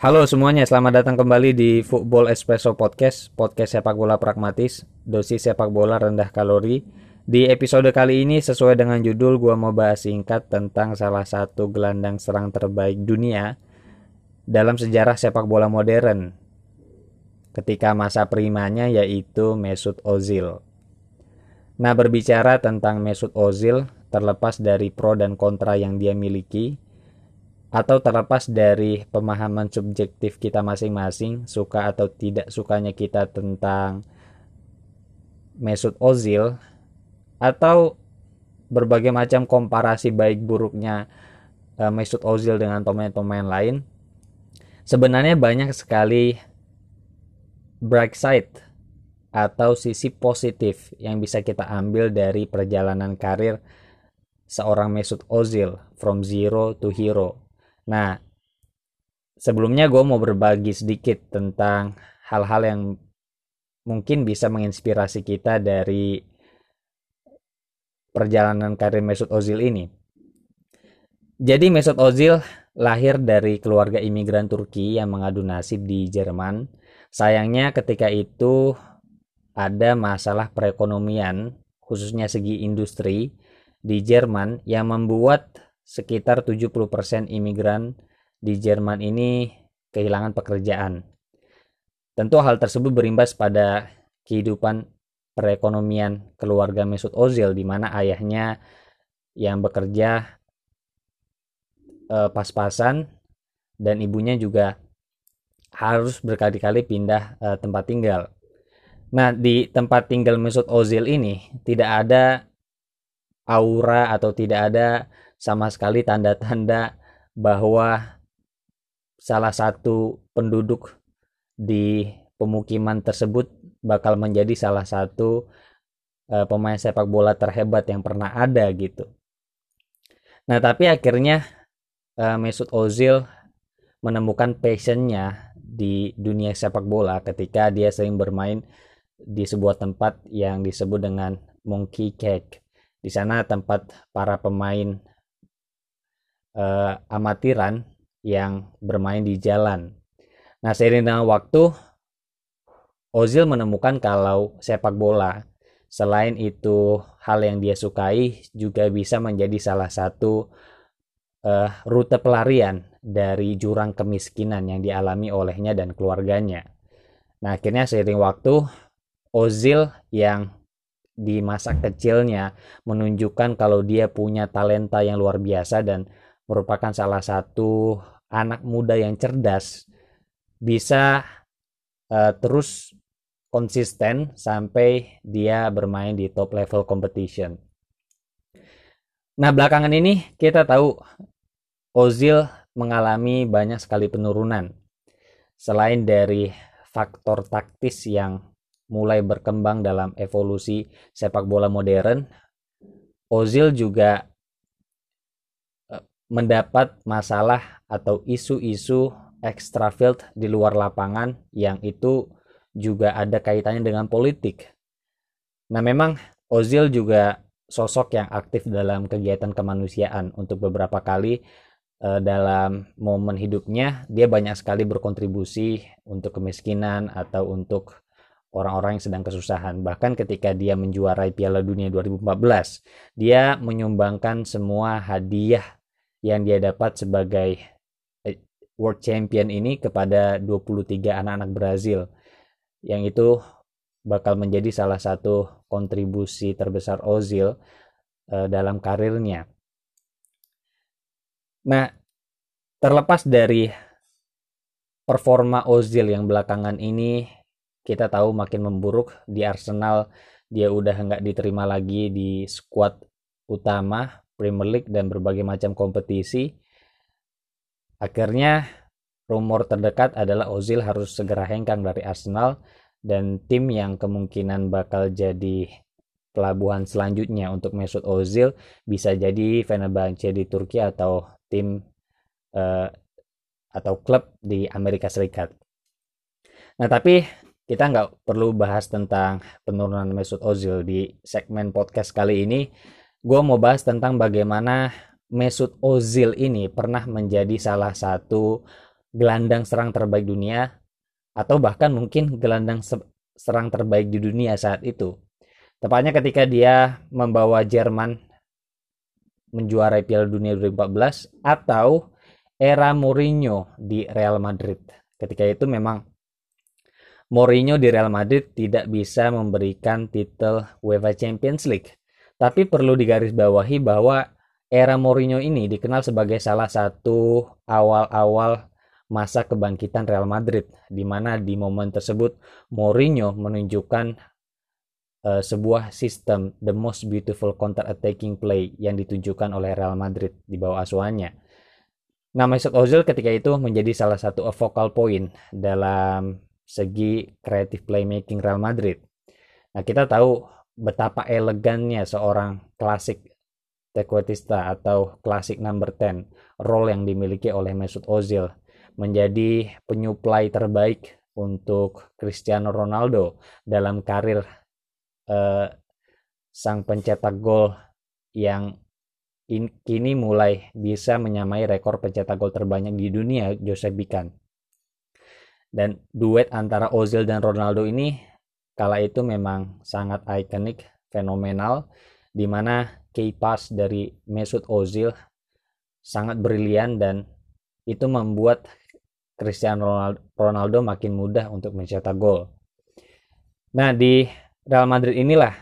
Halo semuanya, selamat datang kembali di Football Espresso Podcast, podcast sepak bola pragmatis, dosis sepak bola rendah kalori. Di episode kali ini sesuai dengan judul gua mau bahas singkat tentang salah satu gelandang serang terbaik dunia dalam sejarah sepak bola modern. Ketika masa primanya yaitu Mesut Ozil. Nah, berbicara tentang Mesut Ozil terlepas dari pro dan kontra yang dia miliki, atau terlepas dari pemahaman subjektif kita masing-masing, suka atau tidak sukanya kita tentang Mesut Ozil, atau berbagai macam komparasi baik buruknya uh, Mesut Ozil dengan pemain-pemain lain, sebenarnya banyak sekali bright side atau sisi positif yang bisa kita ambil dari perjalanan karir seorang Mesut Ozil from zero to hero Nah, sebelumnya gue mau berbagi sedikit tentang hal-hal yang mungkin bisa menginspirasi kita dari perjalanan karir Mesut Ozil ini. Jadi Mesut Ozil lahir dari keluarga imigran Turki yang mengadu nasib di Jerman. Sayangnya ketika itu ada masalah perekonomian, khususnya segi industri di Jerman yang membuat sekitar 70% imigran di Jerman ini kehilangan pekerjaan. Tentu hal tersebut berimbas pada kehidupan perekonomian keluarga Mesut Ozil di mana ayahnya yang bekerja eh, pas-pasan dan ibunya juga harus berkali-kali pindah eh, tempat tinggal. Nah, di tempat tinggal Mesut Ozil ini tidak ada aura atau tidak ada sama sekali tanda-tanda bahwa salah satu penduduk di pemukiman tersebut bakal menjadi salah satu uh, pemain sepak bola terhebat yang pernah ada gitu. Nah tapi akhirnya uh, Mesut Ozil menemukan passionnya di dunia sepak bola ketika dia sering bermain di sebuah tempat yang disebut dengan Monkey Cake. Di sana tempat para pemain uh, amatiran yang bermain di jalan. Nah, seiring dengan waktu, Ozil menemukan kalau sepak bola selain itu hal yang dia sukai juga bisa menjadi salah satu uh, rute pelarian dari jurang kemiskinan yang dialami olehnya dan keluarganya. Nah, akhirnya seiring waktu Ozil yang di masa kecilnya menunjukkan kalau dia punya talenta yang luar biasa dan merupakan salah satu anak muda yang cerdas bisa uh, terus konsisten sampai dia bermain di top level competition. Nah, belakangan ini kita tahu Ozil mengalami banyak sekali penurunan. Selain dari faktor taktis yang mulai berkembang dalam evolusi sepak bola modern, Ozil juga mendapat masalah atau isu-isu extra field di luar lapangan yang itu juga ada kaitannya dengan politik. Nah, memang Ozil juga sosok yang aktif dalam kegiatan kemanusiaan untuk beberapa kali eh, dalam momen hidupnya dia banyak sekali berkontribusi untuk kemiskinan atau untuk orang-orang yang sedang kesusahan. Bahkan ketika dia menjuarai Piala Dunia 2014, dia menyumbangkan semua hadiah yang dia dapat sebagai eh, world champion ini kepada 23 anak-anak Brazil yang itu bakal menjadi salah satu kontribusi terbesar Ozil uh, dalam karirnya. Nah, terlepas dari performa Ozil yang belakangan ini kita tahu makin memburuk di Arsenal dia udah nggak diterima lagi di skuad utama Premier League dan berbagai macam kompetisi. Akhirnya rumor terdekat adalah Ozil harus segera hengkang dari Arsenal dan tim yang kemungkinan bakal jadi pelabuhan selanjutnya untuk Mesut Ozil bisa jadi Fenerbahce di Turki atau tim uh, atau klub di Amerika Serikat. Nah tapi kita nggak perlu bahas tentang penurunan Mesut Ozil di segmen podcast kali ini gue mau bahas tentang bagaimana Mesut Ozil ini pernah menjadi salah satu gelandang serang terbaik dunia atau bahkan mungkin gelandang serang terbaik di dunia saat itu. Tepatnya ketika dia membawa Jerman menjuarai Piala Dunia 2014 atau era Mourinho di Real Madrid. Ketika itu memang Mourinho di Real Madrid tidak bisa memberikan titel UEFA Champions League. Tapi perlu digarisbawahi bahwa era Mourinho ini dikenal sebagai salah satu awal-awal masa kebangkitan Real Madrid di mana di momen tersebut Mourinho menunjukkan uh, sebuah sistem the most beautiful counter attacking play yang ditunjukkan oleh Real Madrid di bawah asuhannya. Nah, Mesut Ozil ketika itu menjadi salah satu focal point dalam segi kreatif playmaking Real Madrid. Nah, kita tahu betapa elegannya seorang klasik Tequetista atau klasik number 10 role yang dimiliki oleh Mesut Ozil menjadi penyuplai terbaik untuk Cristiano Ronaldo dalam karir eh, sang pencetak gol yang in, kini mulai bisa menyamai rekor pencetak gol terbanyak di dunia Joseph Bican. Dan duet antara Ozil dan Ronaldo ini kala itu memang sangat ikonik, fenomenal, di mana key pass dari Mesut Ozil sangat brilian dan itu membuat Cristiano Ronaldo makin mudah untuk mencetak gol. Nah, di Real Madrid inilah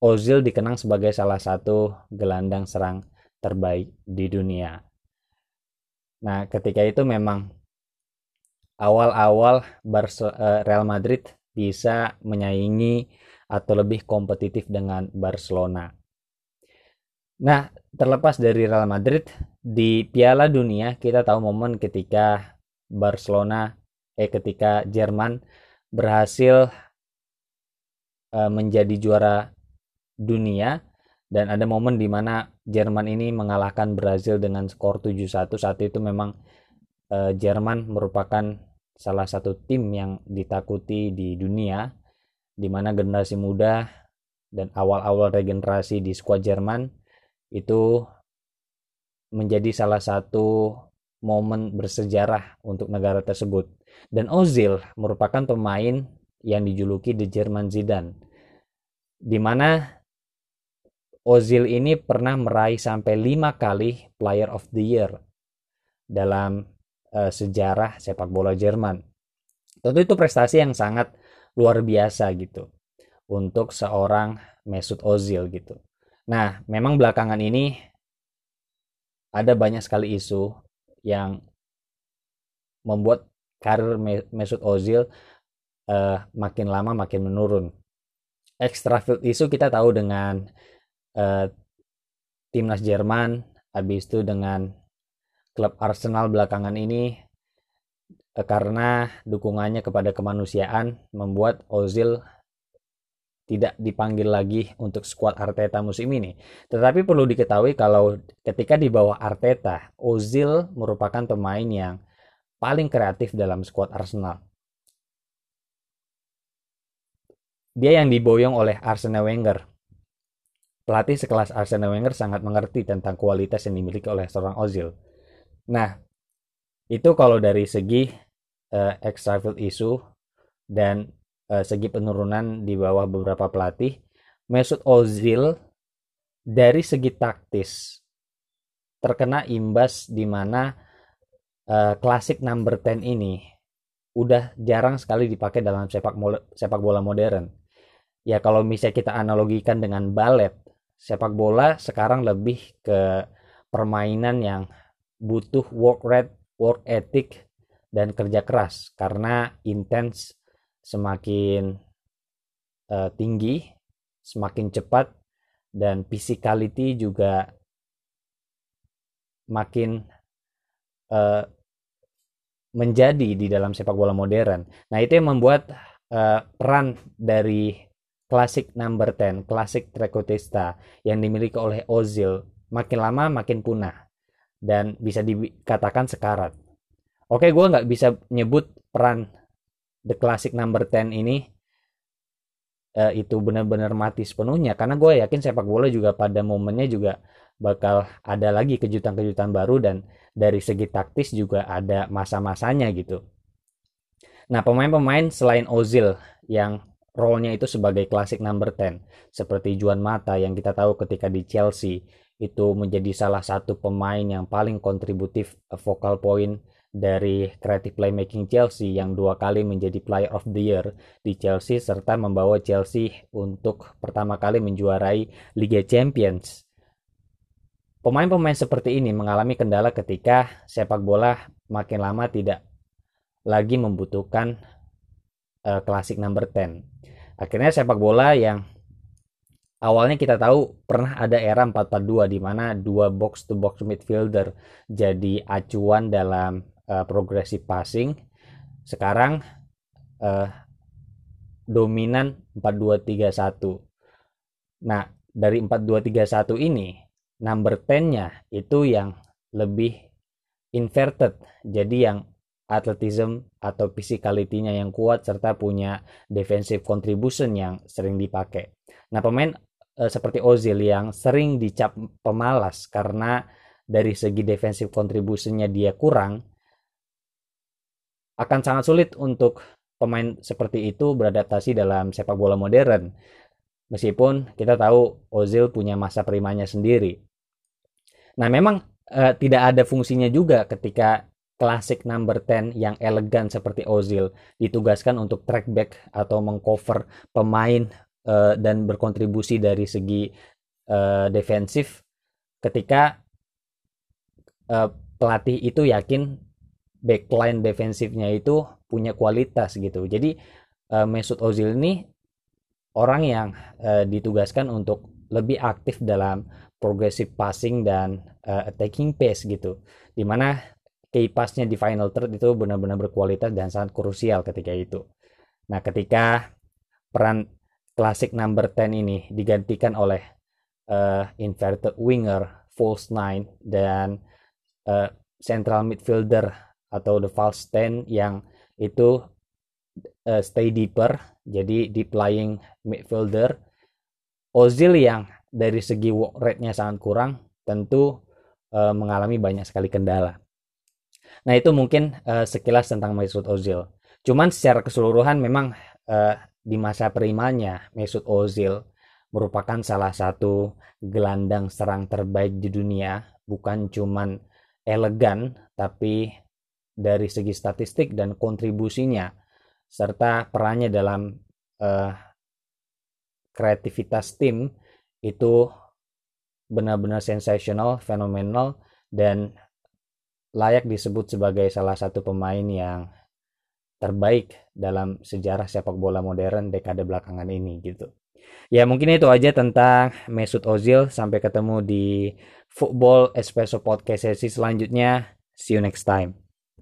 Ozil dikenang sebagai salah satu gelandang serang terbaik di dunia. Nah, ketika itu memang awal-awal eh, Real Madrid bisa menyaingi atau lebih kompetitif dengan Barcelona. Nah, terlepas dari Real Madrid, di Piala Dunia kita tahu momen ketika Barcelona eh ketika Jerman berhasil eh, menjadi juara dunia dan ada momen di mana Jerman ini mengalahkan Brazil dengan skor 7-1 saat itu memang eh, Jerman merupakan salah satu tim yang ditakuti di dunia di mana generasi muda dan awal-awal regenerasi di skuad Jerman itu menjadi salah satu momen bersejarah untuk negara tersebut. Dan Ozil merupakan pemain yang dijuluki The German Zidane. Di mana Ozil ini pernah meraih sampai lima kali Player of the Year dalam uh, sejarah sepak bola Jerman. Tentu itu prestasi yang sangat luar biasa gitu untuk seorang Mesut Ozil gitu. Nah, memang belakangan ini ada banyak sekali isu yang membuat karir Mesut Ozil uh, makin lama makin menurun. Extra field isu kita tahu dengan uh, timnas Jerman, habis itu dengan klub Arsenal belakangan ini eh, karena dukungannya kepada kemanusiaan membuat Ozil tidak dipanggil lagi untuk skuad Arteta musim ini. Tetapi perlu diketahui kalau ketika di bawah Arteta, Ozil merupakan pemain yang paling kreatif dalam skuad Arsenal. Dia yang diboyong oleh Arsene Wenger. Pelatih sekelas Arsene Wenger sangat mengerti tentang kualitas yang dimiliki oleh seorang Ozil. Nah, itu kalau dari segi uh, extra field dan uh, segi penurunan di bawah beberapa pelatih, Mesut Ozil dari segi taktis terkena imbas di mana uh, klasik number 10 ini udah jarang sekali dipakai dalam sepak sepak bola modern. Ya kalau misalnya kita analogikan dengan balet, sepak bola sekarang lebih ke permainan yang butuh work rate, work ethic dan kerja keras karena intens semakin uh, tinggi, semakin cepat dan physicality juga makin uh, menjadi di dalam sepak bola modern. Nah, itu yang membuat uh, peran dari klasik number 10, klasik Trecotesta yang dimiliki oleh Ozil makin lama makin punah dan bisa dikatakan sekarat. Oke, gue nggak bisa nyebut peran The Classic Number 10 ini uh, itu benar-benar mati sepenuhnya karena gue yakin sepak bola juga pada momennya juga bakal ada lagi kejutan-kejutan baru dan dari segi taktis juga ada masa-masanya gitu. Nah, pemain-pemain selain Ozil yang role-nya itu sebagai klasik number 10 seperti Juan Mata yang kita tahu ketika di Chelsea itu menjadi salah satu pemain yang paling kontributif focal point dari creative playmaking Chelsea yang dua kali menjadi player of the year di Chelsea serta membawa Chelsea untuk pertama kali menjuarai Liga Champions. Pemain-pemain seperti ini mengalami kendala ketika sepak bola makin lama tidak lagi membutuhkan uh, klasik number 10. Akhirnya sepak bola yang awalnya kita tahu pernah ada era 442 di mana dua box to box midfielder jadi acuan dalam uh, progressive passing. Sekarang uh, dominan 4231 nah dari 4231 ini number 10-nya itu yang lebih inverted. Jadi yang atletism atau physicality-nya yang kuat serta punya defensive contribution yang sering dipakai. Nah, pemain e, seperti Ozil yang sering dicap pemalas karena dari segi defensive contribution-nya dia kurang, akan sangat sulit untuk pemain seperti itu beradaptasi dalam sepak bola modern. Meskipun kita tahu Ozil punya masa primanya sendiri. Nah, memang uh, tidak ada fungsinya juga ketika klasik number 10 yang elegan seperti Ozil ditugaskan untuk track back atau mengcover pemain uh, dan berkontribusi dari segi uh, defensif ketika uh, pelatih itu yakin backline defensifnya itu punya kualitas gitu. Jadi uh, Mesut Ozil ini orang yang uh, ditugaskan untuk lebih aktif dalam progressive passing dan uh, attacking pace gitu. Di mana key passnya di final third itu benar-benar berkualitas dan sangat krusial ketika itu. Nah, ketika peran klasik number 10 ini digantikan oleh uh, inverted winger, false nine dan uh, central midfielder atau the false 10 yang itu uh, stay deeper jadi deep lying midfielder Ozil yang dari segi work rate-nya sangat kurang tentu uh, mengalami banyak sekali kendala nah itu mungkin uh, sekilas tentang Mesut Ozil. Cuman secara keseluruhan memang uh, di masa primanya Mesut Ozil merupakan salah satu gelandang serang terbaik di dunia. Bukan cuman elegan tapi dari segi statistik dan kontribusinya serta perannya dalam uh, kreativitas tim itu benar-benar sensasional, fenomenal dan layak disebut sebagai salah satu pemain yang terbaik dalam sejarah sepak bola modern dekade belakangan ini gitu. Ya mungkin itu aja tentang Mesut Ozil. Sampai ketemu di Football Espresso Podcast sesi selanjutnya. See you next time.